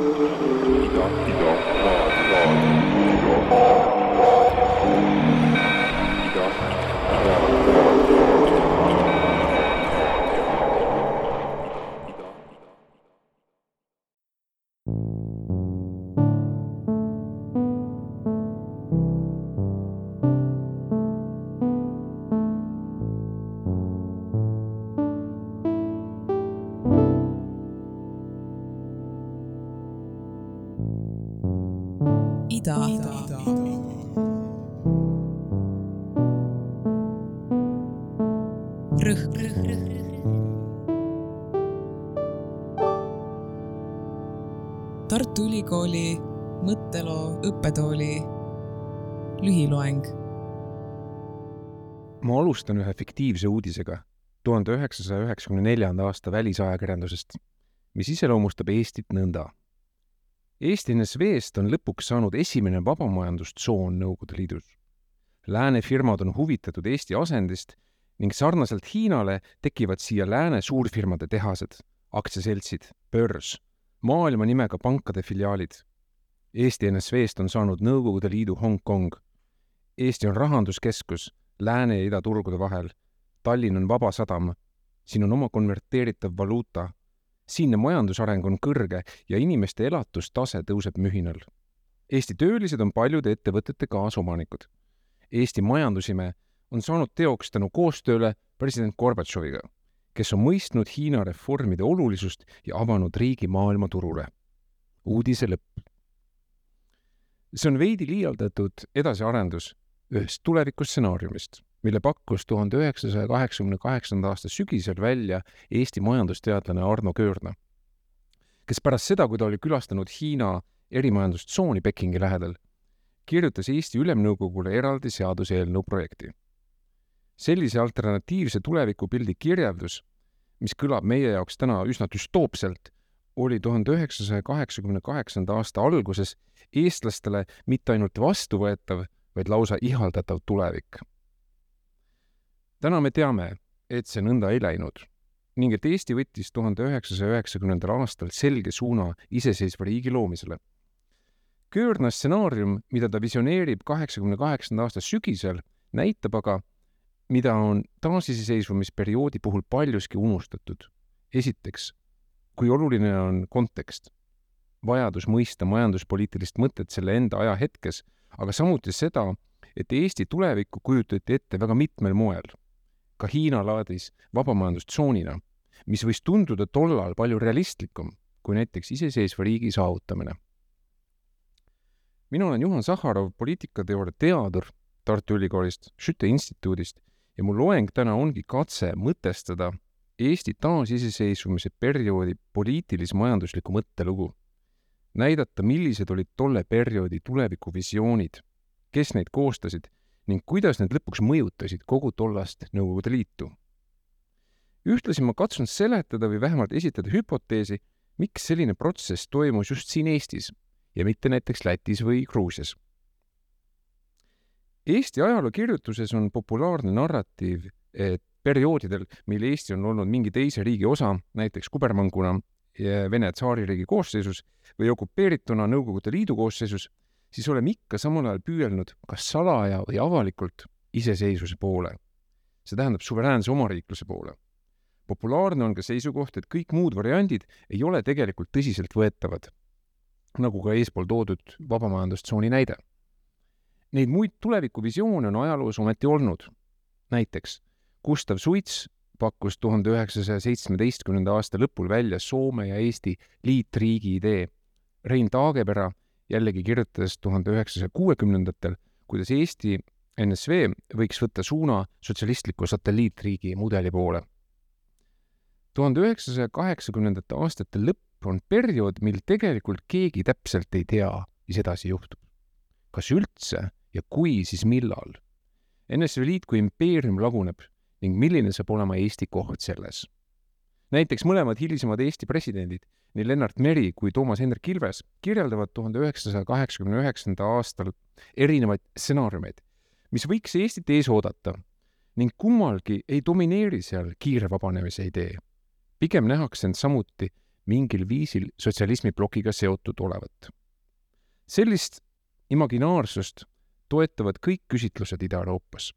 ida, alustan ühe fiktiivse uudisega tuhande üheksasaja üheksakümne neljanda aasta välisajakirjandusest, mis iseloomustab Eestit nõnda Eesti NSV-st on lõpuks saanud esimene vabamajandustsoon Nõukogude Liidus. Lääne firmad on huvitatud Eesti asendist ning sarnaselt Hiinale tekivad siia lääne suurfirmade tehased, aktsiaseltsid, börs, maailma nimega pankade filiaalid. Eesti NSV-st on saanud Nõukogude Liidu Hongkong. Eesti on rahanduskeskus lääne ja idaturgude vahel. Tallinn on vabasadam. siin on oma konverteeritav valuuta siinne majandusareng on kõrge ja inimeste elatustase tõuseb mühinal. Eesti töölised on paljude ettevõtete kaasomanikud. Eesti majandusime on saanud teoks tänu koostööle president Gorbatšoviga, kes on mõistnud Hiina reformide olulisust ja avanud riigi maailmaturule. uudise lõpp. see on veidi liialdatud edasiarendus ühest tulevikustsenaariumist mille pakkus tuhande üheksasaja kaheksakümne kaheksanda aasta sügisel välja Eesti majandusteadlane Arno Köörna, kes pärast seda, kui ta oli külastanud Hiina erimajandustsooni Pekingi lähedal, kirjutas Eesti Ülemnõukogule eraldi seaduseelnõu projekti. sellise alternatiivse tulevikupildi kirjeldus, mis kõlab meie jaoks täna üsna düstoopselt, oli tuhande üheksasaja kaheksakümne kaheksanda aasta alguses eestlastele mitte ainult vastuvõetav, vaid lausa ihaldatav tulevik täna me teame, et see nõnda ei läinud ning et Eesti võttis tuhande üheksasaja üheksakümnendal aastal selge suuna iseseisva riigi loomisele. Köörna stsenaarium, mida ta visioneerib kaheksakümne kaheksanda aasta sügisel, näitab aga, mida on taasiseseisvumisperioodi puhul paljuski unustatud. esiteks, kui oluline on kontekst, vajadus mõista majanduspoliitilist mõtet selle enda ajahetkes, aga samuti seda, et Eesti tulevikku kujutati ette väga mitmel moel ka Hiina laadis vabamajandustsoonina, mis võis tunduda tollal palju realistlikum kui näiteks iseseisva riigi saavutamine. mina olen Juhan Sahharov, poliitikateooria teadur Tartu Ülikoolist, Schütte instituudist ja mu loeng täna ongi katse mõtestada Eesti taasiseseisvumise perioodi poliitilis-majanduslikku mõttelugu. Näidata, millised olid tolle perioodi tulevikuvisioonid, kes neid koostasid ning kuidas need lõpuks mõjutasid kogu tollast Nõukogude Liitu. ühtlasi ma katsun seletada või vähemalt esitada hüpoteesi, miks selline protsess toimus just siin Eestis ja mitte näiteks Lätis või Gruusias. Eesti ajalookirjutuses on populaarne narratiiv, et perioodidel, mil Eesti on olnud mingi teise riigi osa, näiteks kubermanguna Vene tsaaririigi koosseisus või okupeerituna Nõukogude Liidu koosseisus, siis oleme ikka samal ajal püüelnud kas salaja või avalikult iseseisvuse poole. see tähendab suveräänse omariikluse poole. populaarne on ka seisukoht, et kõik muud variandid ei ole tegelikult tõsiseltvõetavad, nagu ka eespool toodud vabamajandustsooni näide. Neid muid tulevikuvisioone on ajaloos ometi olnud. näiteks Gustav Suits pakkus tuhande üheksasaja seitsmeteistkümnenda aasta lõpul välja Soome ja Eesti liitriigi idee. Rein Taagepera jällegi kirjutas tuhande üheksasaja kuuekümnendatel, kuidas Eesti NSV võiks võtta suuna sotsialistliku satelliitriigi mudeli poole. tuhande üheksasaja kaheksakümnendate aastate lõpp on periood, mil tegelikult keegi täpselt ei tea, mis edasi juhtub. kas üldse ja kui, siis millal? NSV Liit kui impeerium laguneb ning milline saab olema Eesti koht selles? näiteks mõlemad hilisemad Eesti presidendid nii Lennart Meri kui Toomas Hendrik Ilves kirjeldavad tuhande üheksasaja kaheksakümne üheksanda aastal erinevaid stsenaariumeid, mis võiks Eestit ees oodata ning kummalgi ei domineeri seal kiire vabanemise idee. pigem nähakse end samuti mingil viisil sotsialismi plokiga seotud olevat. sellist imaginaarsust toetavad kõik küsitlused Ida-Euroopas,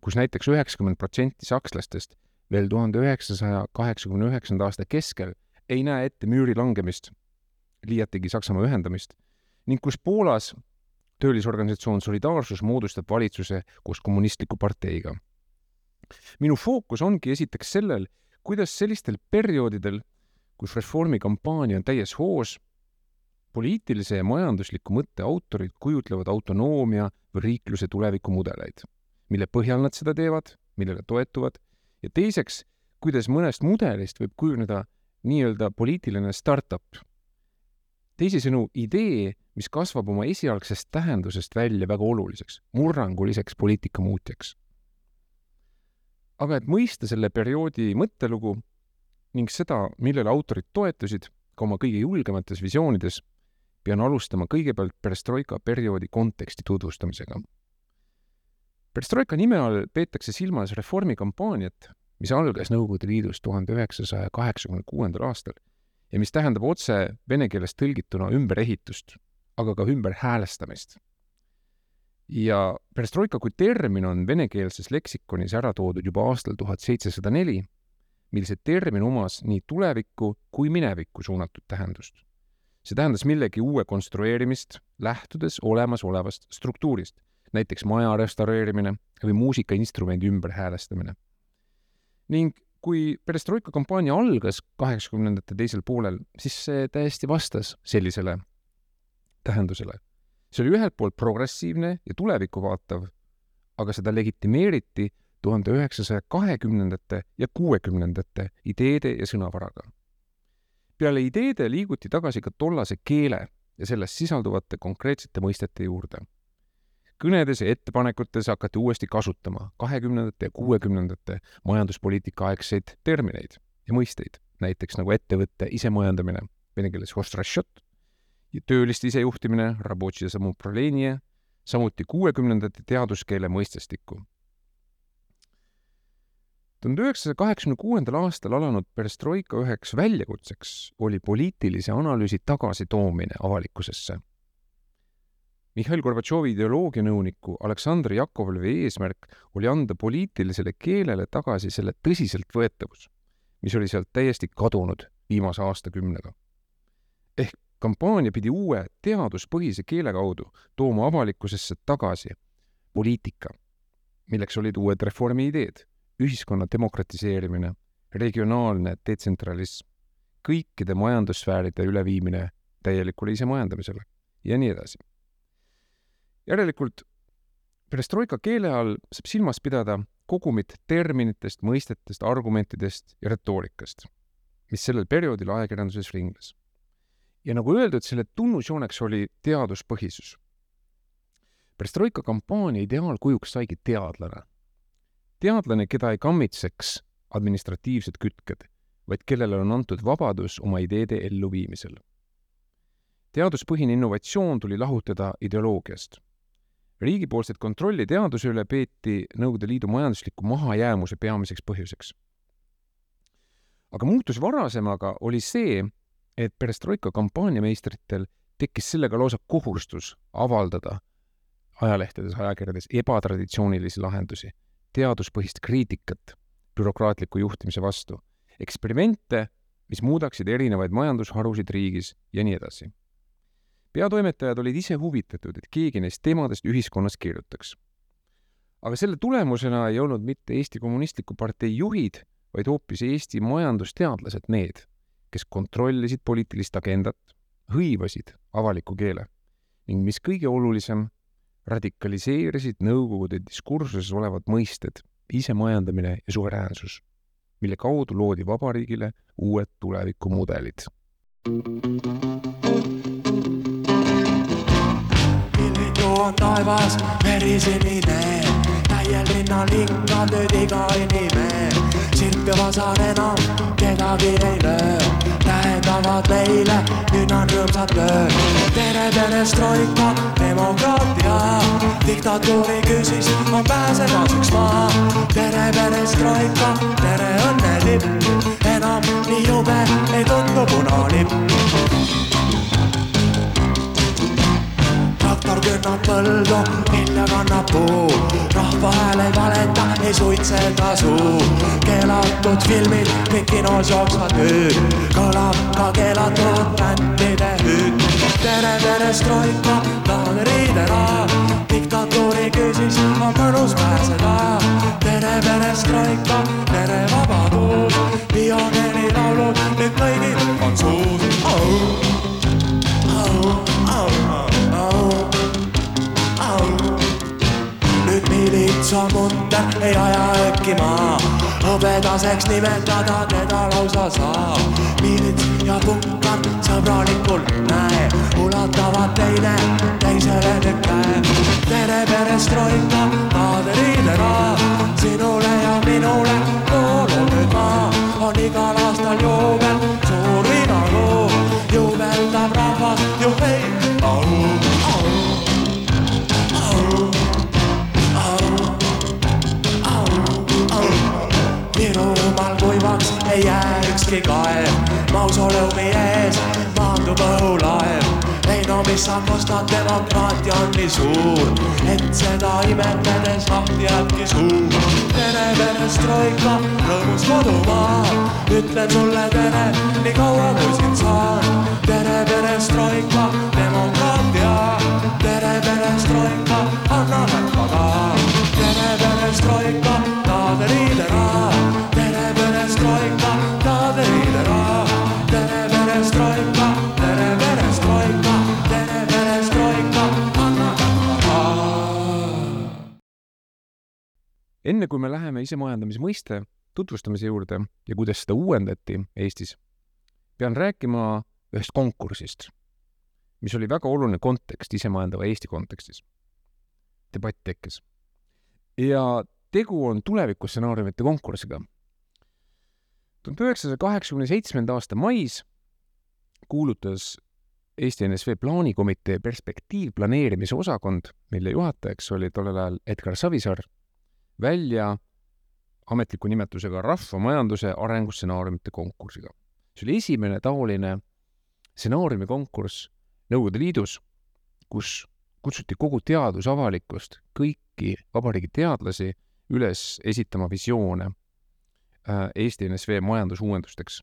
kus näiteks üheksakümmend protsenti sakslastest veel tuhande üheksasaja kaheksakümne üheksanda aasta keskel ei näe ette müüri langemist, liiatigi Saksamaa ühendamist, ning kus Poolas töölisorganisatsioon Solidaarsus moodustab valitsuse koos kommunistliku parteiga. minu fookus ongi esiteks sellel, kuidas sellistel perioodidel, kus reformikampaania on täies hoos, poliitilise ja majandusliku mõtte autorid kujutlevad autonoomia või riikluse tulevikumudeleid, mille põhjal nad seda teevad, millele toetuvad, ja teiseks, kuidas mõnest mudelist võib kujuneda nii-öelda poliitiline startup. teisisõnu, idee, mis kasvab oma esialgsest tähendusest välja väga oluliseks, murranguliseks poliitikamuutjaks. aga et mõista selle perioodi mõttelugu ning seda, millele autorid toetusid ka oma kõige julgemates visioonides, pean alustama kõigepealt perestroika perioodi konteksti tutvustamisega. Perestroika nime all peetakse silmas reformikampaaniat, mis algas Nõukogude Liidus tuhande üheksasaja kaheksakümne kuuendal aastal ja mis tähendab otse vene keeles tõlgituna ümberehitust, aga ka ümberhäälestamist. ja perestroika kui termin on venekeelses leksikonis ära toodud juba aastal tuhat seitsesada neli, mil see termin omas nii tulevikku kui minevikku suunatud tähendust see tähendas millegi uue konstrueerimist, lähtudes olemasolevast struktuurist, näiteks maja restaureerimine või muusikainstrumendi ümberhäälestamine. ning kui perestroika kampaania algas kaheksakümnendate teisel poolel, siis see täiesti vastas sellisele tähendusele. see oli ühelt poolt progressiivne ja tulevikku vaatav, aga seda legitimeeriti tuhande üheksasaja kahekümnendate ja kuuekümnendate ideede ja sõnavaraga peale ideede liiguti tagasi ka tollase keele ja selles sisalduvate konkreetsete mõistete juurde. Kõnedes ja ettepanekutes hakati uuesti kasutama kahekümnendate ja kuuekümnendate majanduspoliitika aegseid termineid ja mõisteid, näiteks nagu ettevõtte isemajandamine, vene keeles tööliste isejuhtimine, samuti kuuekümnendate teaduskeele mõistestikku tuhande üheksasaja kaheksakümne kuuendal aastal alanud perestroika üheks väljakutseks oli poliitilise analüüsi tagasitoomine avalikkusesse. Mihhail Gorbatšovi ideoloogianõuniku Aleksandr Jakovlevi eesmärk oli anda poliitilisele keelele tagasi selle tõsiseltvõetavus, mis oli sealt täiesti kadunud viimase aastakümnega. ehk kampaania pidi uue teaduspõhise keele kaudu tooma avalikkusesse tagasi poliitika, milleks olid uued reformi ideed ühiskonna demokratiseerimine, regionaalne detsentralism, kõikide majandussfääride üleviimine täielikule isemajandamisele ja nii edasi. Järelikult perestroika keele all saab silmas pidada kogumit terminitest, mõistetest, argumentidest ja retoorikast, mis sellel perioodil ajakirjanduses ringles. ja nagu öeldud, selle tunnusjooneks oli teaduspõhisus. perestroika kampaania ideaalkujuks saigi teadlane teadlane, keda ei kammitseks administratiivsed kütked, vaid kellele on antud vabadus oma ideede elluviimisel. teaduspõhine innovatsioon tuli lahutada ideoloogiast. Riigipoolset kontrolli teaduse üle peeti Nõukogude Liidu majandusliku mahajäämuse peamiseks põhjuseks. aga muutus varasemaga oli see, et perestroika kampaaniameistritel tekkis sellega lausa kohustus avaldada ajalehtedes, ajakirjades ebatraditsioonilisi lahendusi teaduspõhist kriitikat bürokraatliku juhtimise vastu, eksperimente, mis muudaksid erinevaid majandusharusid riigis ja nii edasi. Peatoimetajad olid ise huvitatud, et keegi neist teemadest ühiskonnas kirjutaks. aga selle tulemusena ei olnud mitte Eesti Kommunistliku Partei juhid, vaid hoopis Eesti majandusteadlased need, kes kontrollisid poliitilist agendat, hõivasid avaliku keele ning mis kõige olulisem, radikaliseerisid Nõukogude diskursuses olevad mõisted isemajandamine ja suveräänsus, mille kaudu loodi vabariigile uued tulevikumudelid. Pilvitu on taevas verisinine, täiel rinnal hingab nüüd iga inimene, silm ja vasan enam kedagi ei löö tähendavad meile, nüüd on rõõmsad lööd. tere, perestroika, demokraatia, diktatuuri küsis, on pääsemaseks maa. tere, perestroika, tere õnnelipp, enam nii jube ei tundu punalipp. Künnab põldu, vilja kannab puu, rahva hääl ei valeta, ei suitseta suu. keelatud filmid kõik kinos jooksvad nüüd, kõlab ka keelatud bändide hüüd. tere, tere, Stroika, tahad riidera, diktatuuri küsis, on mõnus pääseda. tere, tere, Stroika, tere, vabadus, pioneerilaulud nüüd kõigil on suus miilitsamunder ei aja äkki maa, hõbedaseks nimetada teda lausa saab. miilits ja punkar sõbralikult näe, ulatavad teine teisele käe. tere, perestroika, kaadriidera, sinule ja minule maa, on igal aastal juubel, suur vinaluu, juubeldab rahvas, juhhei, au, ei jää ükski kaev, mausoleumi ees maandub õhulaev. ei no mis sa kostad, demokraatia on nii suur, et seda imetledes lahti jääbki suu. tere, perestroika, rõõmus kodumaa, ütlen sulle tere, nii kaua kui sind saan. tere, perestroika, demokraatia, tere, perestroika, anna rahvaga. tere, perestroika, kaadriidera, tere, enne kui me läheme isemajandamise mõiste tutvustamise juurde ja kuidas seda uuendati Eestis, pean rääkima ühest konkursist, mis oli väga oluline kontekst isemajandava Eesti kontekstis. debatt tekkis. ja tegu on tulevikustsenaariumite konkursiga. tuhande üheksasaja kaheksakümne seitsmenda aasta mais kuulutas Eesti NSV plaanikomitee perspektiivplaneerimise osakond, mille juhatajaks oli tollel ajal Edgar Savisaar, välja ametliku nimetusega rahvamajanduse arengustsenaariumite konkursiga. see oli esimene taoline stsenaariumikonkurss Nõukogude Liidus, kus kutsuti kogu teadusavalikkust, kõiki vabariigi teadlasi üles esitama visioone äh, Eesti NSV majandusuuendusteks.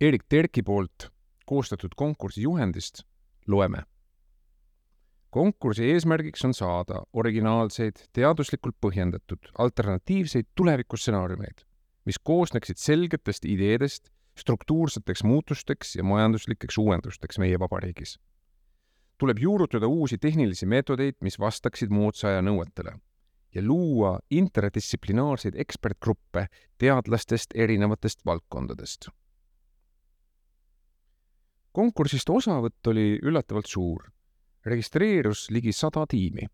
Erik Terki poolt koostatud konkursi juhendist loeme konkursi eesmärgiks on saada originaalseid, teaduslikult põhjendatud alternatiivseid tulevikustsenaariumeid, mis koosneksid selgetest ideedest struktuurseteks muutusteks ja majanduslikeks uuendusteks meie vabariigis. tuleb juurutada uusi tehnilisi meetodeid, mis vastaksid moodsa aja nõuetele ja luua interdistsiplinaarseid ekspertgruppe teadlastest erinevatest valdkondadest. konkursist osavõtt oli üllatavalt suur registreerus ligi sada tiimi,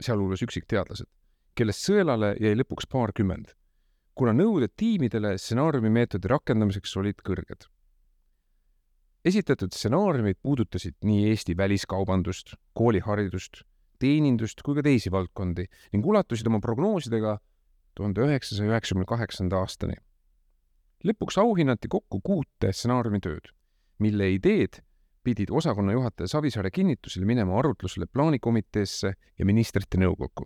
sealhulgas üksikteadlased, kellest sõelale jäi lõpuks paarkümmend, kuna nõuded tiimidele stsenaariumimeetodi rakendamiseks olid kõrged. esitatud stsenaariumid puudutasid nii Eesti väliskaubandust, kooliharidust, teenindust kui ka teisi valdkondi ning ulatusid oma prognoosidega tuhande üheksasaja üheksakümne kaheksanda aastani. lõpuks auhinnati kokku kuute stsenaariumitööd, mille ideed pidid osakonna juhataja Savisaare kinnitusel minema arutlusele plaanikomiteesse ja ministrite nõukokku.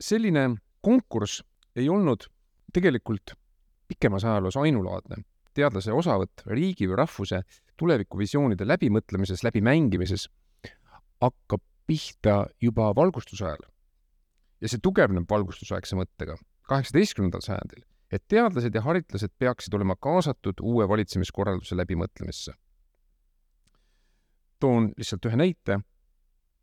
selline konkurss ei olnud tegelikult pikemas ajaloos ainulaadne. teadlase osavõtt riigi või rahvuse tulevikuvisioonide läbimõtlemises, läbimängimises hakkab pihta juba valgustuse ajal. ja see tugevneb valgustusaegse mõttega kaheksateistkümnendal sajandil, et teadlased ja haritlased peaksid olema kaasatud uue valitsemiskorralduse läbimõtlemisse toon lihtsalt ühe näite.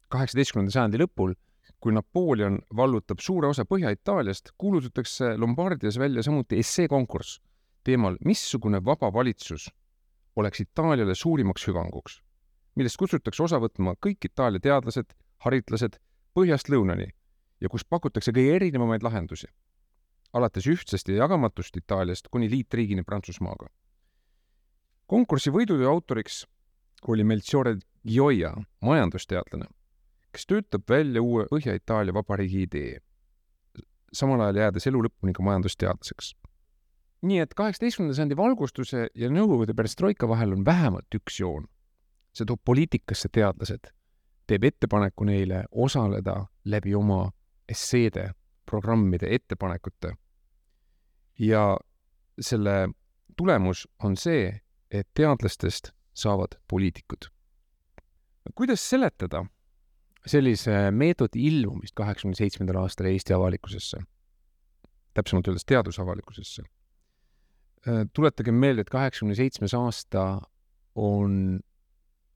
kaheksateistkümnenda sajandi lõpul, kui Napoleon vallutab suure osa Põhja-Itaaliast, kuulutatakse Lombardias välja samuti esseekonkurss teemal, missugune vaba valitsus oleks Itaaliale suurimaks hüvanguks, millest kutsutakse osa võtma kõik Itaalia teadlased, haritlased põhjast lõunani ja kus pakutakse kõige erinevamaid lahendusi, alates ühtsest ja jagamatust Itaaliast kuni liitriigini Prantsusmaaga. konkursi võidutöö autoriks oli Melchiorre Gioia, majandusteadlane, kes töötab välja uue Põhja-Itaalia vabariigi idee, samal ajal jäädes elu lõpuni ka majandusteadlaseks. nii et kaheksateistkümnenda sajandi valgustuse ja Nõukogude perestroika vahel on vähemalt üks joon. see toob poliitikasse teadlased, teeb ettepaneku neile osaleda läbi oma esseede, programmide, ettepanekute. ja selle tulemus on see, et teadlastest saavad poliitikud. kuidas seletada sellise meetodi ilmumist kaheksakümne seitsmendal aastal Eesti avalikkusesse, täpsemalt öeldes teadusavalikkusesse? tuletagem meelde, et kaheksakümne seitsmes aasta on,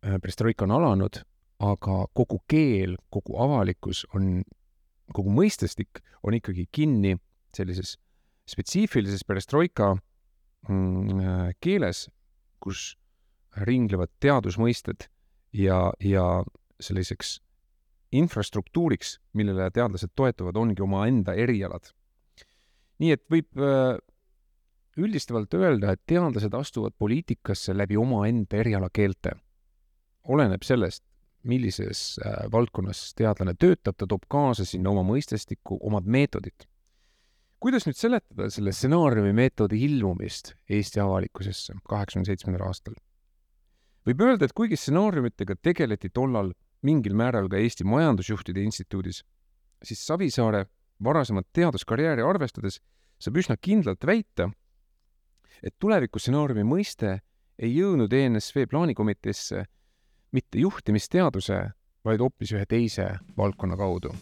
perestroika on alanud, aga kogu keel, kogu avalikkus on, kogu mõistestik on ikkagi kinni sellises spetsiifilises perestroika mm, keeles, kus ringlevad teadusmõisted ja, ja selliseks infrastruktuuriks, millele teadlased toetuvad, ongi omaenda erialad. nii et võib äh, üldistavalt öelda, et teadlased astuvad poliitikasse läbi omaenda erialakeelte. oleneb sellest, millises äh, valdkonnas teadlane töötab, ta toob kaasa sinna oma mõistestikku omad meetodid. kuidas nüüd seletada selle stsenaariumi meetodi ilmumist Eesti avalikkusesse kaheksakümne seitsmendal aastal? Võib öelda, et kuigi stsenaariumitega tegeleti tollal mingil määral ka Eesti Majandusjuhtide Instituudis, siis Savisaare varasemat teaduskarjääri arvestades saab üsna kindlalt väita, et tulevikustsenaariumi mõiste ei jõudnud ENSV plaanikomiteesse mitte juhtimisteaduse, vaid hoopis ühe teise valdkonna kaudu.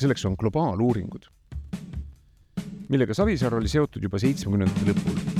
selleks on globaaluuringud, millega Savisaar oli seotud juba seitsmekümnendate lõpul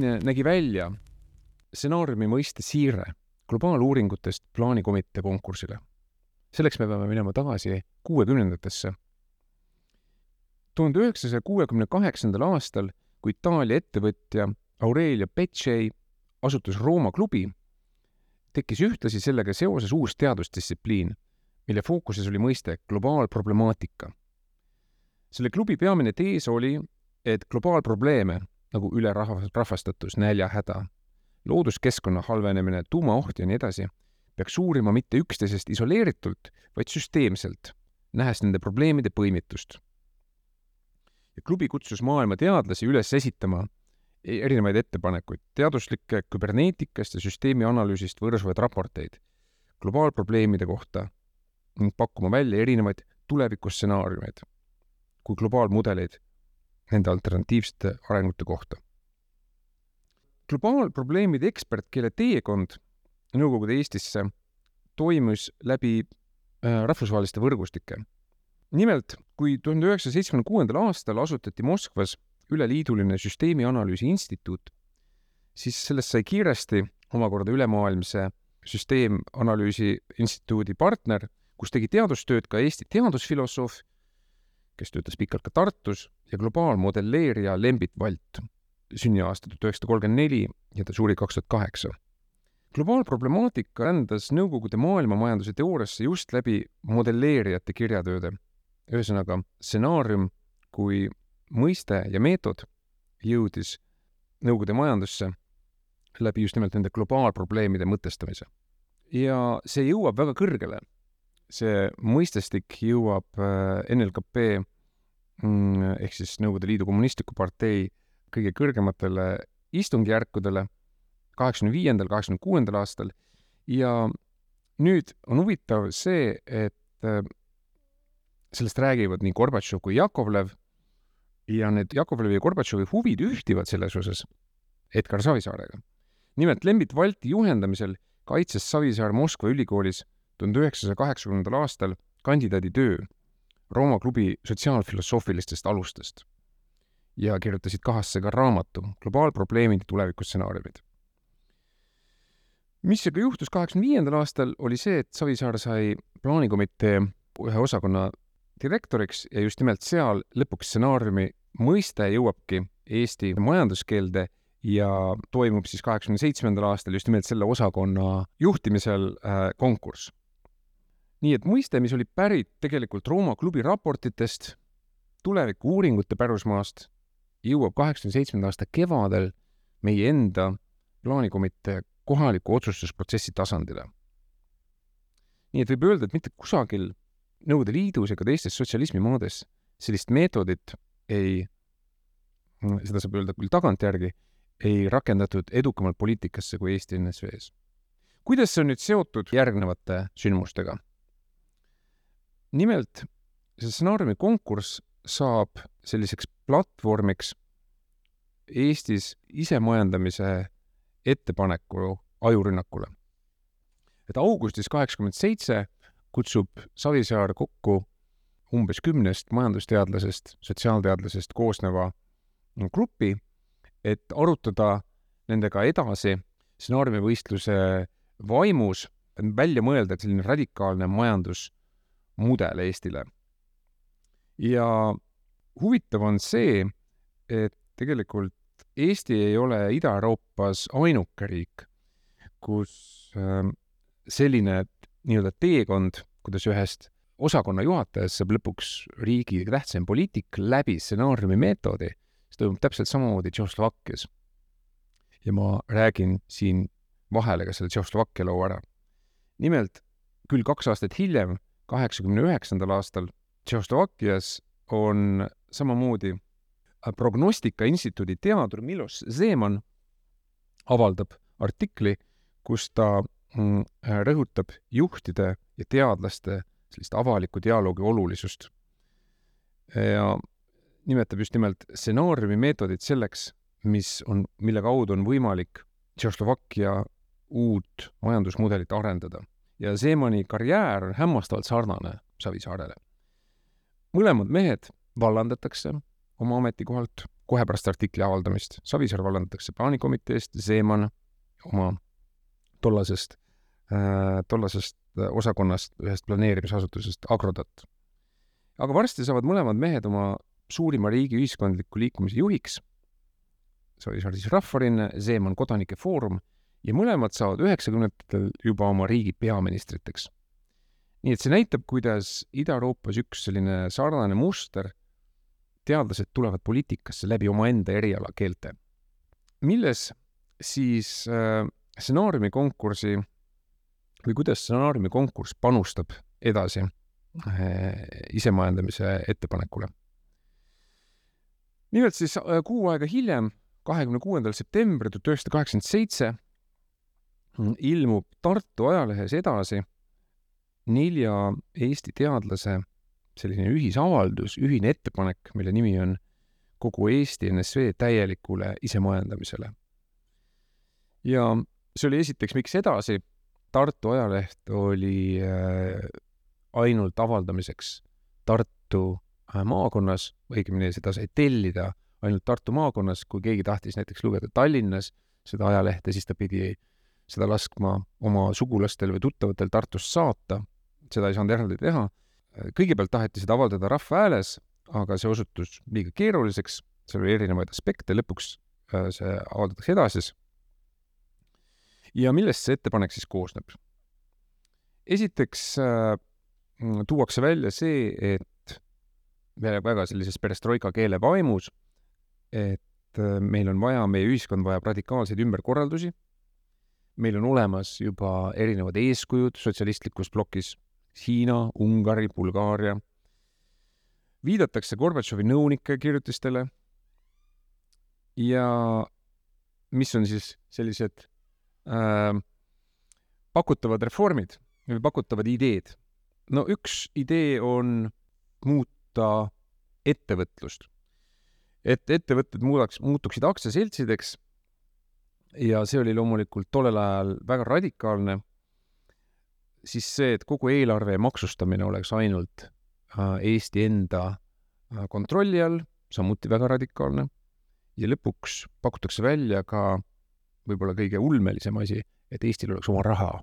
nägi välja stsenaariumi mõiste siire globaaluuringutest plaanikomitee konkursile. selleks me peame minema tagasi kuuekümnendatesse. tuhande üheksasaja kuuekümne kaheksandal aastal, kui Itaalia ettevõtja Aurelia Becei asutas Rooma klubi, tekkis ühtlasi sellega seoses uus teadusdistsipliin, mille fookuses oli mõiste globaalproblemaatika. selle klubi peamine tees oli, et globaalprobleeme nagu ülerahvastatus, näljahäda, looduskeskkonna halvenemine, tuumaoht ja nii edasi, peaks uurima mitte üksteisest isoleeritult, vaid süsteemselt, nähes nende probleemide põimitust. ja klubi kutsus maailma teadlasi üles esitama e-, erinevaid ettepanekuid, teaduslikke küberneetikast ja süsteemi analüüsist võrsuvaid raporteid globaalprobleemide kohta ning pakkuma välja erinevaid tulevikustsenaariumeid kui globaalmudeleid nende alternatiivsete arengute kohta. globaalprobleemide ekspert, kelle teekond Nõukogude Eestisse toimus läbi äh, rahvusvaheliste võrgustike. nimelt, kui tuhande üheksasaja seitsmekümne kuuendal aastal asutati Moskvas üleliiduline süsteemianalüüsi instituut, siis sellest sai kiiresti omakorda ülemaailmse süsteemanalüüsi instituudi partner, kus tegi teadustööd ka Eesti teadusfilosoof kes töötas pikalt ka Tartus, ja globaalmodelleerija Lembit Valt, sünniaasta tuhat üheksasada kolmkümmend neli ja ta suri kaks tuhat kaheksa. globaalproblemaatika rändas Nõukogude maailmamajanduse teooriasse just läbi modelleerijate kirjatööde. ühesõnaga, stsenaarium kui mõiste ja meetod jõudis Nõukogude majandusse läbi just nimelt nende globaalprobleemide mõtestamise. ja see jõuab väga kõrgele see mõistestik jõuab äh, NLKP mm, ehk siis Nõukogude Liidu Kommunistliku Partei kõige kõrgematele istungjärkudele kaheksakümne viiendal, kaheksakümne kuuendal aastal ja nüüd on huvitav see, et äh, sellest räägivad nii Gorbatšov kui Jakovlev ja need Jakovlevi ja Gorbatšovi huvid ühtivad selles osas Edgar Savisaarega. nimelt Lembit Valti juhendamisel kaitses Savisaar Moskva ülikoolis tuhande üheksasaja kaheksakümnendal aastal kandidaaditöö Rooma klubi sotsiaalfilosoofilistest alustest ja kirjutasid kahasse ka raamatu Globaalprobleemid ja tulevikustsenaariumid. mis aga juhtus kaheksakümne viiendal aastal, oli see, et Savisaar sai plaanikomitee ühe osakonna direktoriks ja just nimelt seal lõpuks stsenaariumi mõiste jõuabki Eesti majanduskeelde ja toimub siis kaheksakümne seitsmendal aastal just nimelt selle osakonna juhtimisel äh, konkurss nii et mõiste, mis oli pärit tegelikult Rooma klubi raportitest, tuleviku-uuringute pärusmaast, jõuab kaheksakümne seitsmenda aasta kevadel meie enda plaanikomitee kohaliku otsustusprotsessi tasandile. nii et võib öelda, et mitte kusagil Nõukogude Liidus ega teistes sotsialismimaades sellist meetodit ei, seda saab öelda küll tagantjärgi, ei rakendatud edukamalt poliitikasse kui Eesti NSV-s. kuidas see on nüüd seotud järgnevate sündmustega? Nimelt see stsenaariumi konkurss saab selliseks platvormiks Eestis isemajandamise ettepaneku ajurünnakule. et augustis kaheksakümmend seitse kutsub Savisaar kokku umbes kümnest majandusteadlasest, sotsiaalteadlasest koosneva grupi, et arutada nendega edasi stsenaariumivõistluse vaimus välja mõelda selline radikaalne majandus mudel Eestile. ja huvitav on see, et tegelikult Eesti ei ole Ida-Euroopas ainuke riik, kus ähm, selline nii-öelda teekond, kuidas ühest osakonna juhatajast saab lõpuks riigi tähtsaim poliitik läbi stsenaariumi meetodi, see toimub täpselt samamoodi Tšehhoslovakkias. ja ma räägin siin vahele ka selle Tšehhoslovakkia loo ära. nimelt küll kaks aastat hiljem kaheksakümne üheksandal aastal Tšehhoslovakkias on samamoodi äh, Prognostika Instituudi teadur Milos Zeman avaldab artikli, kus ta mm, äh, rõhutab juhtide ja teadlaste sellist avaliku dialoogi olulisust. ja nimetab just nimelt stsenaariumi meetodit selleks, mis on, mille kaudu on võimalik Tšehhoslovakkia uut majandusmudelit arendada ja Seemani karjäär on hämmastavalt sarnane Savisaarele. mõlemad mehed vallandatakse oma ametikohalt kohe pärast artikli avaldamist. Savisaar vallandatakse plaanikomiteest, Zeeman oma tollasest äh,, tollasest osakonnast, ühest planeerimisasutusest Agrodot. aga varsti saavad mõlemad mehed oma suurima riigi ühiskondliku liikumise juhiks. Savisaar siis Rahvarinne, Zeeman Kodanike Foorum ja mõlemad saavad üheksakümnendatel juba oma riigi peaministriteks. nii et see näitab, kuidas Ida-Euroopas üks selline sarnane muster teadlased tulevad poliitikasse läbi omaenda erialakeelte. milles siis äh, stsenaariumikonkursi või kuidas stsenaariumikonkurss panustab edasi äh, isemajandamise ettepanekule? nimelt siis äh, kuu aega hiljem, kahekümne kuuendal septembril tuhat üheksasada kaheksakümmend seitse ilmub Tartu ajalehes edasi nelja Eesti teadlase selline ühisavaldus, ühine ettepanek, mille nimi on kogu Eesti NSV täielikule isemajandamisele. ja see oli esiteks, miks edasi, Tartu ajaleht oli äh, ainult avaldamiseks Tartu äh, maakonnas, õigemini seda sai tellida ainult Tartu maakonnas, kui keegi tahtis näiteks lugeda Tallinnas seda ajalehte, siis ta pidi seda laskma oma sugulastel või tuttavatel Tartust saata, seda ei saanud eraldi teha. Kõigepealt taheti seda avaldada Rahva Hääles, aga see osutus liiga keeruliseks, seal oli erinevaid aspekte, lõpuks äh, see avaldatakse edasises. ja millest see ettepanek siis koosneb? esiteks äh, tuuakse välja see, et väga sellises perestroika keele vaimus, et äh, meil on vaja, meie ühiskond vajab radikaalseid ümberkorraldusi, meil on olemas juba erinevad eeskujud sotsialistlikus plokis Hiina, Ungari, Bulgaaria. viidatakse Gorbatšovi nõunike kirjutistele ja mis on siis sellised äh, pakutavad reformid või pakutavad ideed. no üks idee on muuta ettevõtlust. et ettevõtted muudaks, muutuksid aktsiaseltsideks ja see oli loomulikult tollel ajal väga radikaalne siis see, et kogu eelarve maksustamine oleks ainult äh, Eesti enda äh, kontrolli all, samuti väga radikaalne. ja lõpuks pakutakse välja ka võib-olla kõige ulmelisem asi, et Eestil oleks oma raha.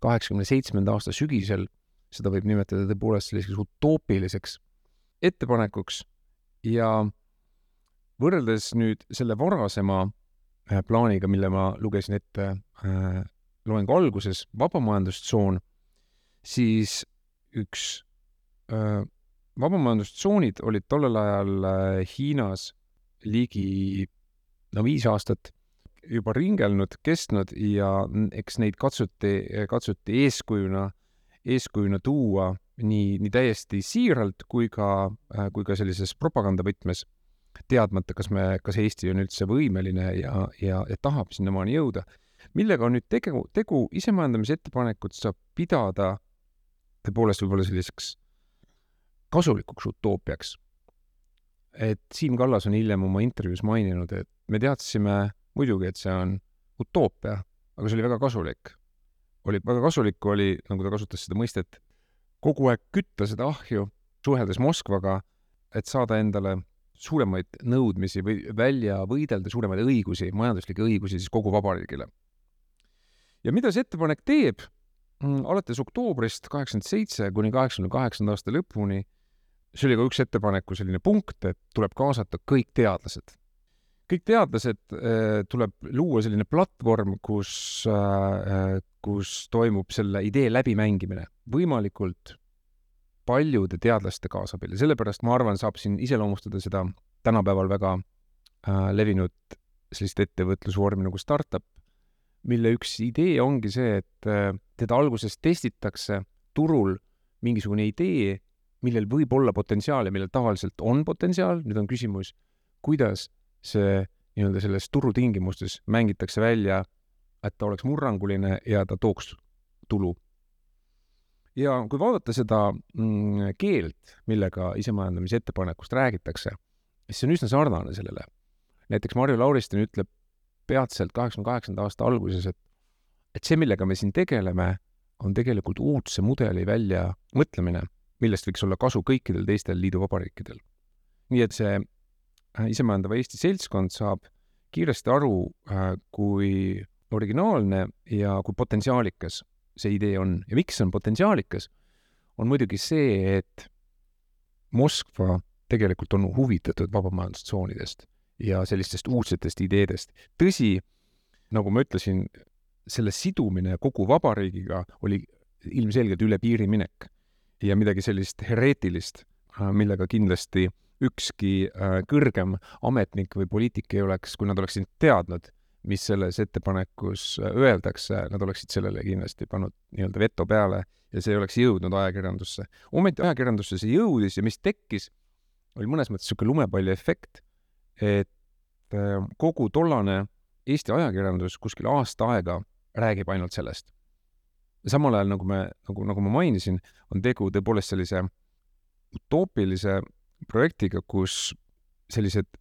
kaheksakümne seitsmenda aasta sügisel, seda võib nimetada tõepoolest selliseks utoopiliseks ettepanekuks ja võrreldes nüüd selle varasema plaaniga, mille ma lugesin ette loengu alguses vabamajandustsoon, siis üks äh, vabamajandustsoonid olid tollel ajal äh, Hiinas ligi no viis aastat juba ringelnud, kestnud ja eks neid katsuti, katsuti eeskujuna, eeskujuna tuua nii, nii täiesti siiralt kui ka, äh, kui ka sellises propagandavõtmes, teadmata, kas me, kas Eesti on üldse võimeline ja, ja, ja tahab sinnamaani jõuda millega on nüüd tegu, tegu isemajandamise ettepanekut saab pidada tõepoolest võib-olla selliseks kasulikuks utoopiaks. et Siim Kallas on hiljem oma intervjuus maininud, et me teadsime muidugi, et see on utoopia, aga see oli väga kasulik. oli, väga kasulik oli, nagu ta kasutas seda mõistet, kogu aeg kütta seda ahju, suheldes Moskvaga, et saada endale suuremaid nõudmisi või välja võidelda suuremaid õigusi, majanduslikke õigusi siis kogu vabariigile ja mida see ettepanek teeb? Mm, alates oktoobrist kaheksakümmend seitse kuni kaheksakümne kaheksanda aasta lõpuni, see oli ka üks ettepaneku selline punkt, et tuleb kaasata kõik teadlased. kõik teadlased äh, tuleb luua selline platvorm, kus äh,, kus toimub selle idee läbimängimine võimalikult paljude teadlaste kaasabil ja sellepärast ma arvan, saab siin iseloomustada seda tänapäeval väga äh, levinud sellist ettevõtlusvormi nagu startup mille üks idee ongi see, et äh, teda alguses testitakse turul mingisugune idee, millel võib olla potentsiaal ja millel tavaliselt on potentsiaal, nüüd on küsimus, kuidas see nii-öelda selles turutingimustes mängitakse välja, et ta oleks murranguline ja ta tooks tulu. Ja kui vaadata seda mm, keelt, millega isemajandamise ettepanekust räägitakse, siis see on üsna sarnane sellele. näiteks Marju Lauristin ütleb peatselt kaheksakümne kaheksanda aasta alguses, et et see, millega me siin tegeleme, on tegelikult uudse mudeli väljamõtlemine, millest võiks olla kasu kõikidel teistel liiduvabariikidel. nii et see äh, isemajandava Eesti seltskond saab kiiresti aru, kui originaalne ja kui potentsiaalikas see idee on ja miks see on potentsiaalikas, on muidugi see, et Moskva tegelikult on huvitatud vabamajandustsoonidest ja sellistest uudsetest ideedest. tõsi, nagu ma ütlesin, selle sidumine kogu vabariigiga oli ilmselgelt üle piiri minek ja midagi sellist hereetilist, millega kindlasti ükski äh, kõrgem ametnik või poliitik ei oleks, kui nad oleksid teadnud, mis selles ettepanekus äh, öeldakse, nad oleksid sellele kindlasti pannud nii-öelda veto peale ja see ei oleks jõudnud ajakirjandusse. ometi ajakirjandusse see jõudis ja mis tekkis, oli mõnes mõttes niisugune lumepalliefekt, et kogu tollane Eesti ajakirjandus kuskil aasta aega räägib ainult sellest samal ajal, nagu me, nagu, nagu ma mainisin, on tegu tõepoolest sellise utoopilise projektiga, kus sellised äh,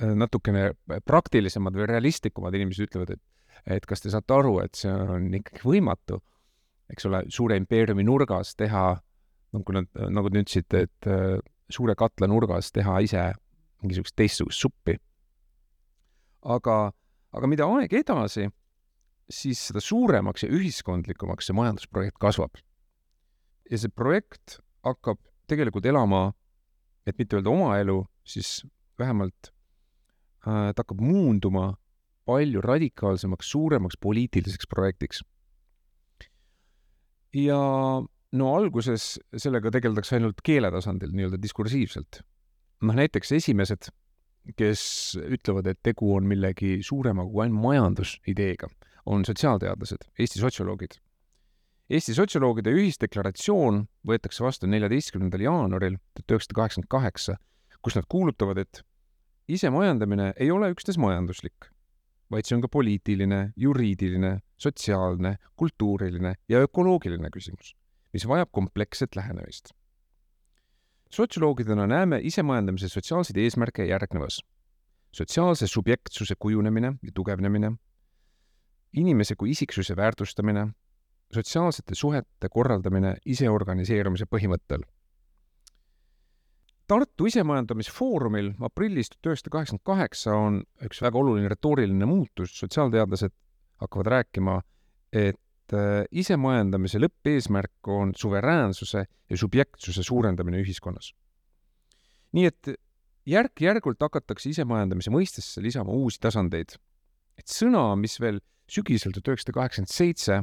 natukene praktilisemad või realistlikumad inimesed ütlevad, et et kas te saate aru, et see on ikkagi võimatu, eks ole, suure impeeriumi nurgas teha, nagu nad, nagu te ütlesite, et äh, suure katla nurgas teha ise mingisugust teistsugust suppi. aga, aga mida aeg edasi siis seda suuremaks ja ühiskondlikumaks see majandusprojekt kasvab. ja see projekt hakkab tegelikult elama, et mitte öelda oma elu, siis vähemalt äh, ta hakkab muunduma palju radikaalsemaks, suuremaks poliitiliseks projektiks. ja no alguses sellega tegeldakse ainult keele tasandil, nii-öelda diskursiivselt. noh, näiteks esimesed, kes ütlevad, et tegu on millegi suurema kui ainult majandusideega on sotsiaalteadlased, Eesti sotsioloogid. Eesti sotsioloogide ühisdeklaratsioon võetakse vastu neljateistkümnendal jaanuaril tuhat üheksasada kaheksakümmend kaheksa, kus nad kuulutavad, et isemajandamine ei ole üksnes majanduslik, vaid see on ka poliitiline, juriidiline, sotsiaalne, kultuuriline ja ökoloogiline küsimus, mis vajab kompleksset lähenemist. sotsioloogidena näeme isemajandamise sotsiaalseid eesmärke järgnevas. sotsiaalse subjektsuse kujunemine ja tugevnemine inimese kui isiksuse väärtustamine, sotsiaalsete suhete korraldamine iseorganiseerumise põhimõttel. Tartu Isemajandamisfoorumil aprillis tuhat üheksasada kaheksakümmend kaheksa on üks väga oluline retooriline muutus, sotsiaalteadlased hakkavad rääkima, et äh, isemajandamise lõppeesmärk on suveräänsuse ja subjektsuse suurendamine ühiskonnas. nii et järk-järgult hakatakse isemajandamise mõistesse lisama uusi tasandeid. et sõna, mis veel sügisel tuhat üheksasada kaheksakümmend seitse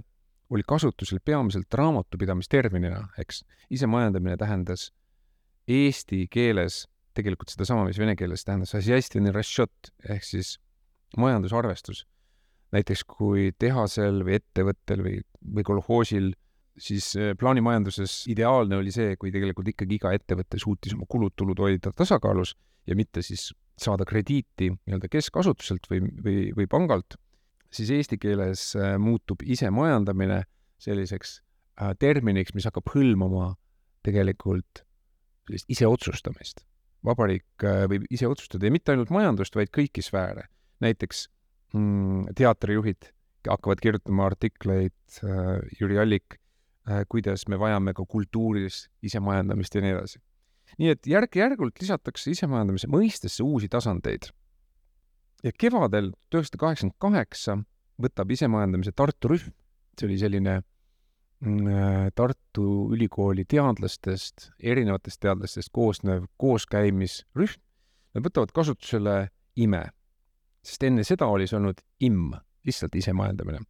oli kasutusel peamiselt raamatupidamisterminina, eks. isemajandamine tähendas eesti keeles tegelikult sedasama, mis vene keeles tähendas ehk siis majandusarvestus. näiteks kui tehasel või ettevõttel või, või kolhoosil siis eh, plaanimajanduses ideaalne oli see, kui tegelikult ikkagi iga ettevõte suutis oma kulud-tulud hoida tasakaalus ja mitte siis saada krediiti nii-öelda keskasutuselt või, või, või pangalt siis eesti keeles äh, muutub isemajandamine selliseks äh, terminiks, mis hakkab hõlmama tegelikult sellist iseotsustamist. vabariik äh, võib ise otsustada ja mitte ainult majandust, vaid kõiki sfääre. näiteks mm, teatrijuhid hakkavad kirjutama artikleid äh,, Jüri Allik äh,, kuidas me vajame ka kultuuris isemajandamist ja nii edasi. nii et järk-järgult lisatakse isemajandamise mõistesse uusi tasandeid ja kevadel tuhat üheksasada kaheksakümmend kaheksa võtab isemajandamise Tartu rühm, see oli selline äh, Tartu Ülikooli teadlastest, erinevatest teadlastest koosnev kooskäimisrühm, nad võtavad kasutusele IME, sest enne seda oli see olnud IM, lihtsalt isemajandamine.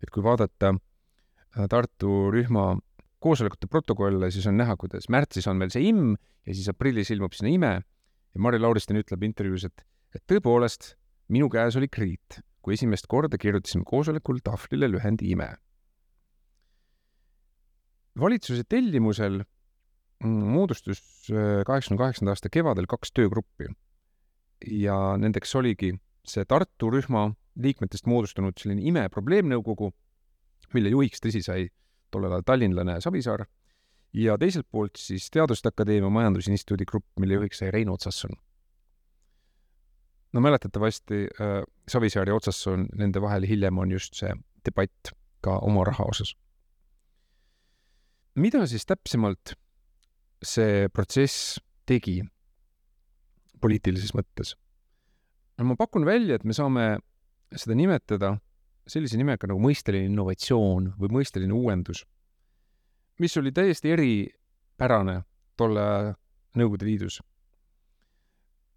et kui vaadata äh, Tartu rühma koosolekute protokolle, siis on näha, kuidas märtsis on veel see IM ja siis aprillis ilmub sinna IME ja Marju Lauristin ütleb intervjuus, et, et tõepoolest, minu käes oli kriit, kui esimest korda kirjutasime koosolekul tahvlile lühendi ime. Valitsuse tellimusel mm, moodustus äh, kaheksakümne kaheksanda aasta kevadel kaks töögruppi ja nendeks oligi see Tartu rühma liikmetest moodustunud selline ime probleemnõukogu, mille juhiks, tõsi, sai tollel ajal tallinlane Savisaar, ja teiselt poolt siis Teaduste Akadeemia Majandusinstituudi grupp, mille juhiks sai Rein Otsasson no mäletatavasti äh, Savisaar ja Otsasson, nende vahel hiljem on just see debatt ka oma raha osas. Mida siis täpsemalt see protsess tegi poliitilises mõttes? ma pakun välja, et me saame seda nimetada sellise nimega nagu mõisteline innovatsioon või mõisteline uuendus, mis oli täiesti eripärane tolle Nõukogude Liidus.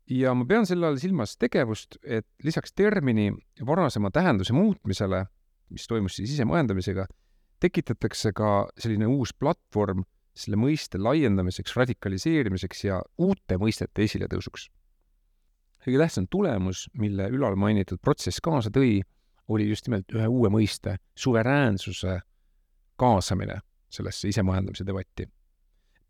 ja ma pean selle all silmas tegevust, et lisaks termini varasema tähenduse muutmisele, mis toimus siis isemajandamisega, tekitatakse ka selline uus platvorm selle mõiste laiendamiseks, radikaliseerimiseks ja uute mõistete esiletõusuks. kõige tähtsam tulemus, mille ülalmainitud protsess kaasa tõi, oli just nimelt ühe uue mõiste, suveräänsuse kaasamine sellesse isemajandamise debatti.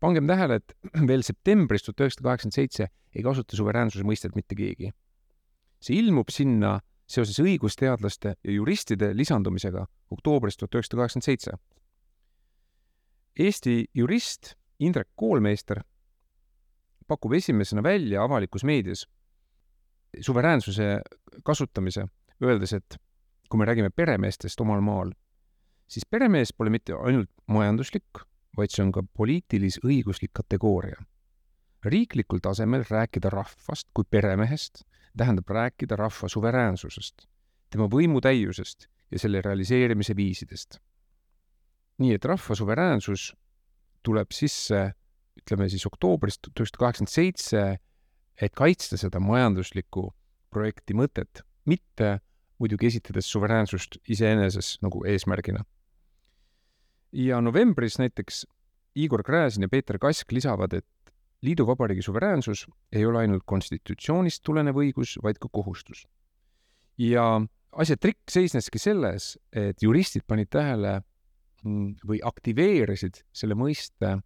pangem tähele, et veel septembris tuhat üheksasada kaheksakümmend seitse ei kasuta suveräänsuse mõistet mitte keegi. see ilmub sinna seoses õigusteadlaste ja juristide lisandumisega oktoobris tuhat üheksasada kaheksakümmend seitse. Eesti jurist Indrek Koolmeister pakub esimesena välja avalikus meedias suveräänsuse kasutamise, öeldes, et kui me räägime peremeestest omal maal, siis peremees pole mitte ainult majanduslik, vaid see on ka poliitilis-õiguslik kategooria. riiklikul tasemel rääkida rahvast kui peremehest tähendab rääkida rahva suveräänsusest, tema võimutäiusest ja selle realiseerimise viisidest. nii et rahva suveräänsus tuleb sisse, ütleme siis oktoobris tuhat üheksasada kaheksakümmend seitse, et kaitsta seda majanduslikku projekti mõtet, mitte muidugi esitades suveräänsust iseeneses nagu eesmärgina. ja novembris näiteks Igor Gräzin ja Peeter Kask lisavad, et liiduvabariigi suveräänsus ei ole ainult konstitutsioonist tulenev õigus, vaid ka kohustus. ja asja trikk seisneski selles, et juristid panid tähele mm, või aktiveerisid selle mõiste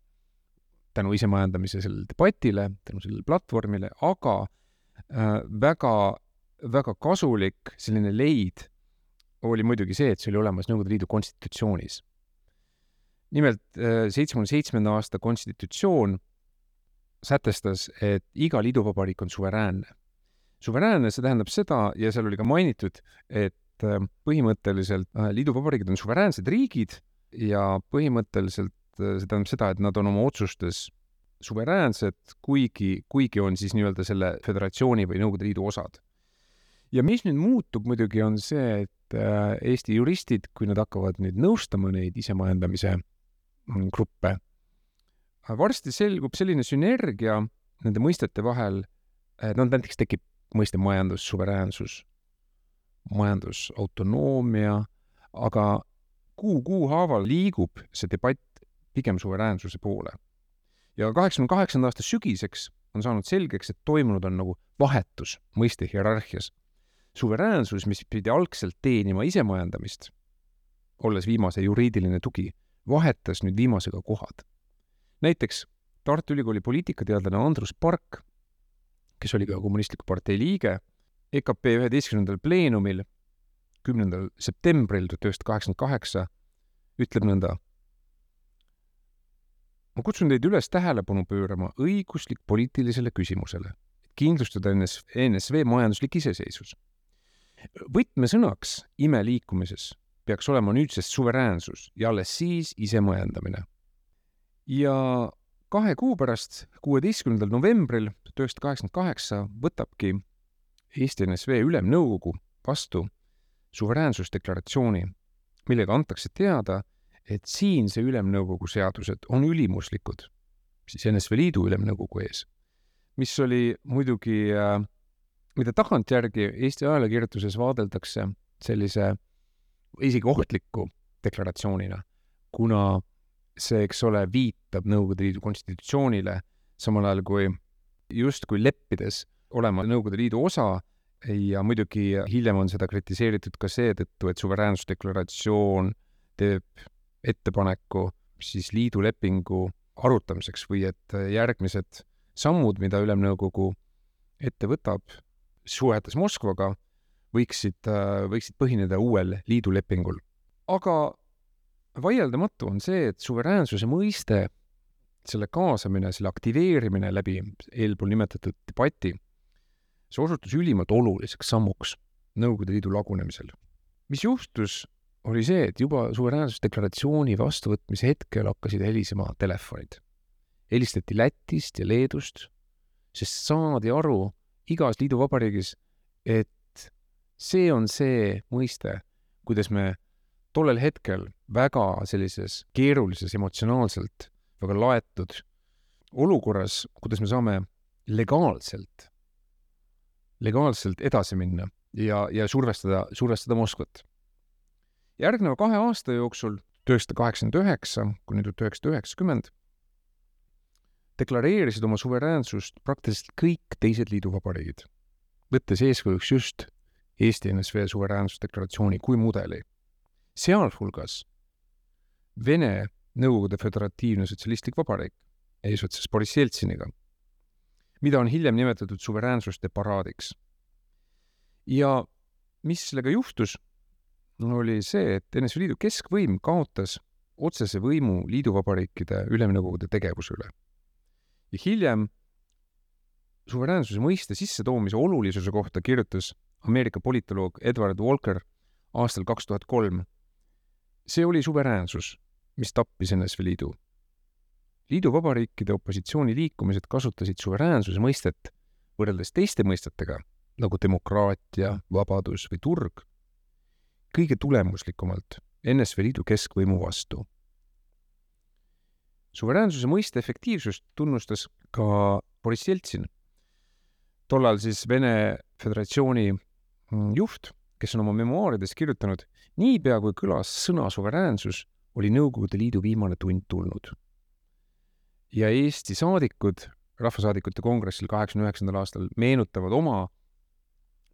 tänu isemajandamise sellele debatile, tänu sellele platvormile, aga äh, väga väga kasulik selline leid oli muidugi see, et see oli olemas Nõukogude Liidu konstitutsioonis. nimelt äh, seitsmekümne seitsmenda aasta konstitutsioon sätestas, et iga liiduvabariik on suveräänne. suveräänne, see tähendab seda, ja seal oli ka mainitud, et äh, põhimõtteliselt äh, liiduvabariigid on suveräänsed riigid ja põhimõtteliselt see tähendab seda, et nad on oma otsustes suveräänsed, kuigi, kuigi on siis nii-öelda selle föderatsiooni või Nõukogude Liidu osad ja mis nüüd muutub muidugi, on see, et äh, Eesti juristid, kui nad hakkavad nüüd nõustama neid isemajandamise gruppe, varsti selgub selline sünergia nende mõistete vahel, no näiteks tekib mõiste majandussuveräänsus, majandusautonoomia, aga kuu kuu haaval liigub see debatt pigem suveräänsuse poole. ja kaheksakümne kaheksanda aasta sügiseks on saanud selgeks, et toimunud on nagu vahetus mõiste hierarhias suveräänsus, mis pidi algselt teenima isemajandamist, olles viimase juriidiline tugi, vahetas nüüd viimasega kohad. Näiteks Tartu Ülikooli poliitikateadlane Andrus Park, kes oli ka Kommunistliku partei liige, EKP üheteistkümnendal pleenumil, kümnendal septembril tuhat üheksasada kaheksakümmend kaheksa, ütleb nõnda. ma kutsun teid üles tähelepanu pöörama õiguslik-poliitilisele küsimusele, et kindlustada NS-, NSV majanduslik iseseisvus võtmesõnaks imeliikumises peaks olema nüüdsest suveräänsus ja alles siis isemajandamine. Ja kahe kuu pärast, kuueteistkümnendal novembril tuhat üheksasada kaheksakümmend kaheksa võtabki Eesti NSV Ülemnõukogu vastu suveräänsusdeklaratsiooni, millega antakse teada, et siinse Ülemnõukogu seadused on ülimuslikud, siis NSV Liidu Ülemnõukogu ees, mis oli muidugi äh, mida tagantjärgi Eesti ajalukirjutuses vaadeldakse sellise isegi ohtliku deklaratsioonina, kuna see, eks ole, viitab Nõukogude Liidu konstitutsioonile, samal ajal kui justkui leppides olema Nõukogude Liidu osa ja muidugi hiljem on seda kritiseeritud ka seetõttu, et suveräänsusdeklaratsioon teeb ettepaneku siis liidu lepingu arutamiseks või et järgmised sammud, mida Ülemnõukogu ette võtab, suhetes Moskvaga võiksid, võiksid põhineda uuel liidulepingul. aga vaieldamatu on see, et suveräänsuse mõiste, selle kaasamine, selle aktiveerimine läbi eelpool nimetatud debati, see osutus ülimalt oluliseks sammuks Nõukogude Liidu lagunemisel. mis juhtus, oli see, et juba suveräänsusdeklaratsiooni vastuvõtmise hetkel hakkasid helisema telefonid. helistati Lätist ja Leedust, sest saadi aru, igas liiduvabariigis, et see on see mõiste, kuidas me tollel hetkel väga sellises keerulises emotsionaalselt väga laetud olukorras, kuidas me saame legaalselt, legaalselt edasi minna ja, ja survestada, survestada Moskvat. järgneva kahe aasta jooksul, üheksasada kaheksakümmend üheksa kuni tuhat üheksasada üheksakümmend, deklareerisid oma suveräänsust praktiliselt kõik teised liiduvabariigid, võttes eeskujuks just Eesti NSV suveräänsusdeklaratsiooni kui mudeli, sealhulgas Vene Nõukogude Föderatiivne Sotsialistlik Vabariik eesotsas Boriss Jeltsiniga, mida on hiljem nimetatud suveräänsuste paraadiks. ja mis sellega juhtus, oli see, et NSV Liidu keskvõim kaotas otsese võimu liiduvabariikide ülemnõukogude tegevuse üle. ja hiljem suveräänsuse mõiste sissetoomise olulisuse kohta kirjutas Ameerika politoloog Edward Walker aastal kaks tuhat kolm. See oli suveräänsus, mis tappis NSV Liidu liiduvabariikide opositsiooniliikumised kasutasid suveräänsuse mõistet võrreldes teiste mõistetega, nagu demokraatia, vabadus või turg, kõige tulemuslikumalt NSV Liidu keskvõimu vastu. suveräänsuse mõiste efektiivsust tunnustas ka Boriss Jeltsin, tollal siis Vene Föderatsiooni mm, juht, kes on oma memuaarides kirjutanud, niipea kui kõlas sõna suveräänsus, oli Nõukogude Liidu viimane tund tulnud ja Eesti saadikud Rahvasaadikute Kongressil kaheksakümne üheksandal aastal meenutavad oma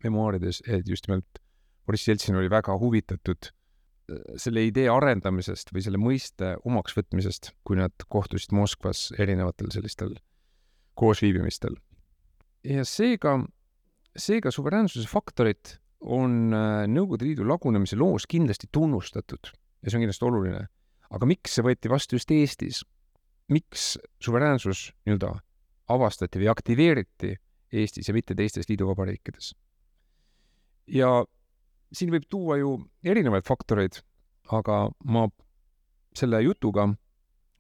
memuaarides, et just nimelt Boriss Jeltsin oli väga huvitatud äh, selle idee arendamisest või selle mõiste omaksvõtmisest, kui nad kohtusid Moskvas erinevatel sellistel koosviibimistel. ja seega, seega suveräänsuse faktorit on äh, Nõukogude Liidu lagunemise loos kindlasti tunnustatud ja see on kindlasti oluline. aga miks see võeti vastu just Eestis? miks suveräänsus nii-öelda avastati või aktiveeriti Eestis ja mitte teistes liiduvabariikides. ja siin võib tuua ju erinevaid faktoreid, aga ma selle jutuga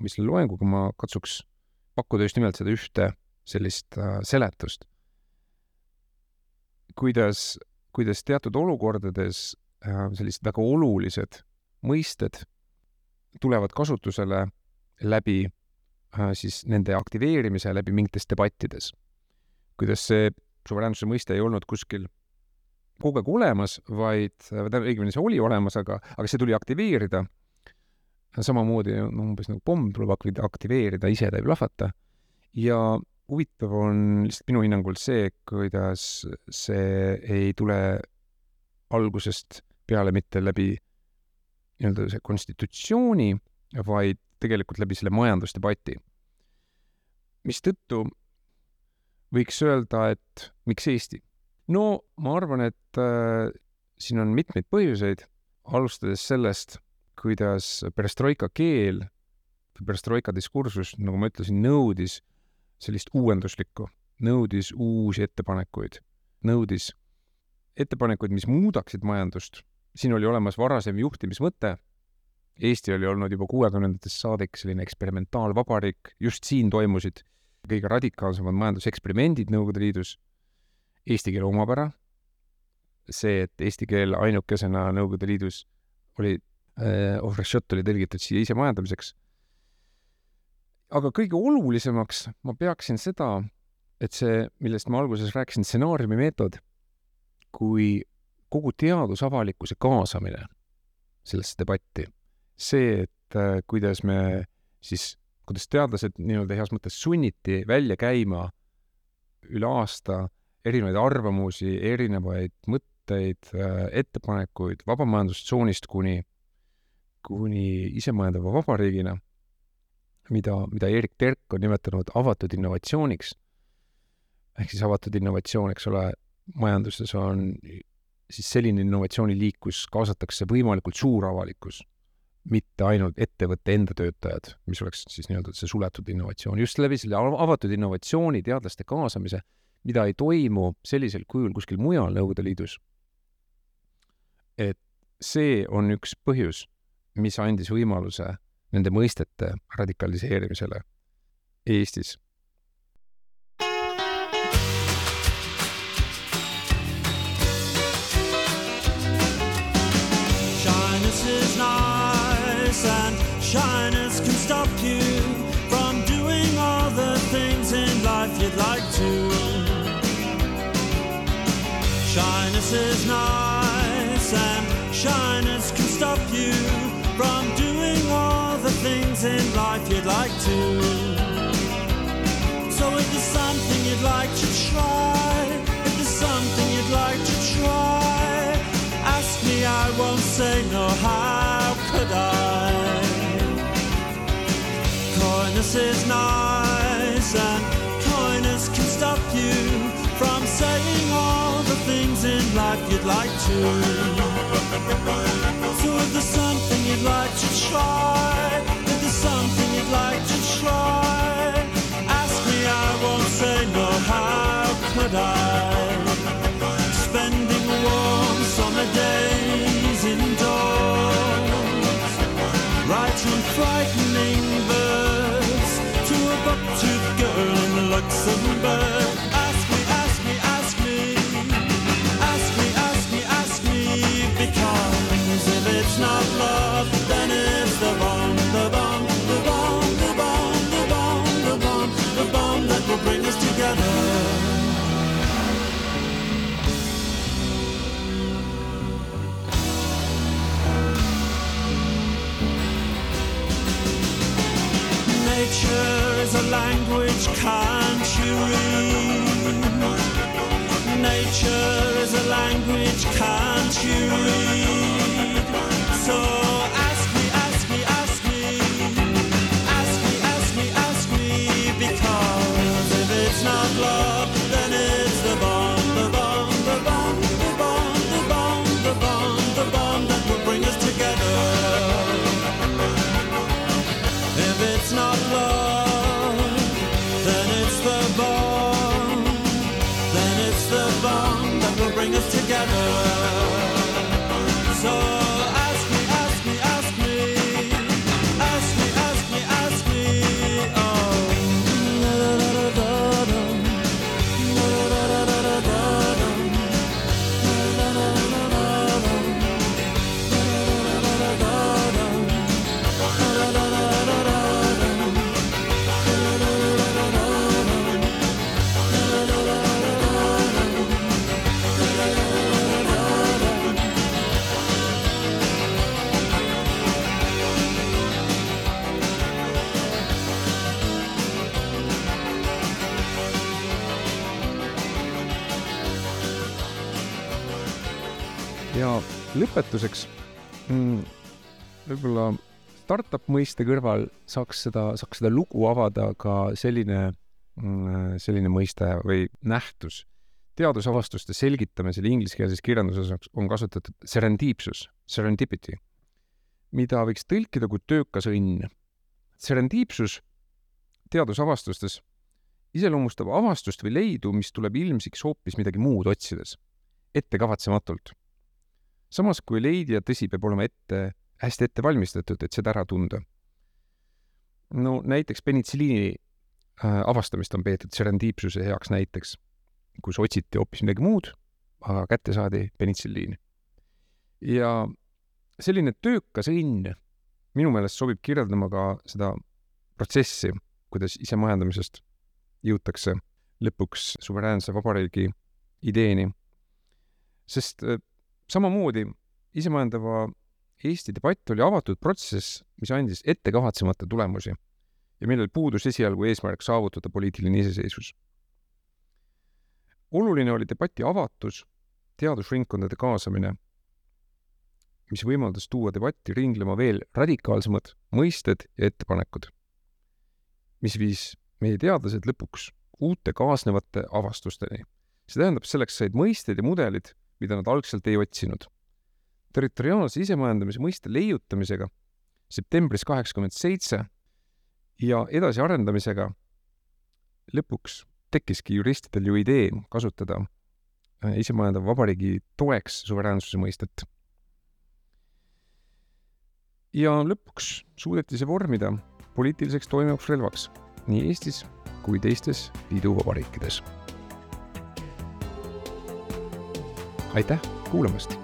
või selle loenguga ma katsuks pakkuda just nimelt seda ühte sellist äh, seletust. kuidas, kuidas teatud olukordades äh, sellised väga olulised mõisted tulevad kasutusele läbi Äh, siis nende aktiveerimise läbi mingites debattides. kuidas see suveräänsuse mõiste ei olnud kuskil kogu aeg olemas, vaid, tähendab, õigemini see oli olemas, aga, aga see tuli aktiveerida. samamoodi no, umbes nagu pomm tuleb aktiveerida, ise ta ei plahvata. ja huvitav on lihtsalt minu hinnangul see, kuidas see ei tule algusest peale mitte läbi nii-öelda see konstitutsiooni, vaid tegelikult läbi selle majandusdebati. mistõttu võiks öelda, et miks Eesti? no ma arvan, et äh, siin on mitmeid põhjuseid, alustades sellest, kuidas perestroika keel või perestroika diskursus, nagu ma ütlesin, nõudis sellist uuenduslikku, nõudis uusi ettepanekuid, nõudis ettepanekuid, mis muudaksid majandust. siin oli olemas varasem juhtimismõte Eesti oli olnud juba kuuekümnendatest saadik selline eksperimentaalvabariik, just siin toimusid kõige radikaalsemad majanduseksperimendid Nõukogude Liidus. Eesti keele omapära, see, et eesti keel ainukesena Nõukogude Liidus oli äh,, Ovrešot oli tõlgitud siia ise majandamiseks. Aga kõige olulisemaks ma peaksin seda, et see, millest ma alguses rääkisin, stsenaariumi meetod, kui kogu teadusavalikkuse kaasamine sellesse debatti see, et äh, kuidas me siis, kuidas teadlased nii-öelda heas mõttes sunniti välja käima üle aasta erinevaid arvamusi, erinevaid mõtteid, äh, ettepanekuid vabamajandustsoonist kuni, kuni isemõeldava vabariigina, mida, mida Erik Terk on nimetanud avatud innovatsiooniks. ehk siis avatud innovatsioon, eks ole, majanduses on siis selline innovatsiooniliik, kus kaasatakse võimalikult suur avalikkus mitte ainult ettevõtte enda töötajad, mis oleks siis nii-öelda see suletud innovatsioon, just läbi selle avatud innovatsiooni teadlaste kaasamise, mida ei toimu sellisel kujul kuskil mujal Nõukogude Liidus. et see on üks põhjus, mis andis võimaluse nende mõistete radikaliseerimisele Eestis Shyness is nice and shyness can stop you from doing all the things in life you'd like to. Shyness is nice and shyness can stop you. In life you'd like to. So if there's something you'd like to try, if there's something you'd like to try, ask me, I won't say no, how could I? Coyness is nice and coyness can stop you from saying all the things in life you'd like to. So if there's something you'd like to try, something you'd like to try, ask me, I won't say no, how could I? Spending warm summer days indoors, writing frightening verse to a buck-toothed girl in Luxembourg. Nature is a language, can't you read? Nature is a language, can't you read? So ask lõpetuseks mm, võib-olla startup mõiste kõrval saaks seda, saaks seda lugu avada ka selline mm, selline mõiste või nähtus. teadusavastuste selgitamisel ingliskeelses kirjanduses on kasutatud serendipsus, serendipity, mida võiks tõlkida kui töökas õnn. Serendipsus teadusavastustes iseloomustab avastust või leidu, mis tuleb ilmsiks hoopis midagi muud otsides, ettekavatsematult samas kui leidja tõsi peab olema ette, hästi ette valmistatud, et seda ära tunda. no näiteks penitsilliini äh, avastamist on peetud serendipsuse heaks näiteks, kus otsiti hoopis midagi muud, aga kätte saadi penitsilliin. ja selline töökas õnn minu meelest sobib kirjeldama ka seda protsessi, kuidas isemajandamisest jõutakse lõpuks suveräänse vabariigi ideeni. sest äh, samamoodi isemajandava Eesti debatt oli avatud protsess, mis andis ettekavatsemata tulemusi ja millel puudus esialgu eesmärk saavutada poliitiline iseseisvus. oluline oli debati avatus, teadusringkondade kaasamine, mis võimaldas tuua debatti ringlema veel radikaalsemad mõisted ja ettepanekud, mis viis meie teadlased lõpuks uute kaasnevate avastusteni. see tähendab, selleks said mõisted ja mudelid, mida nad algselt ei otsinud. territoriaalse isemajandamise mõiste leiutamisega septembris kaheksakümmend seitse ja edasiarendamisega lõpuks tekkiski juristidel ju idee kasutada isemajandava vabariigi toeks suveräänsuse mõistet. ja lõpuks suudeti see vormida poliitiliseks toimivaks relvaks nii Eestis kui teistes liiduvabariikides aitäh kuulamast!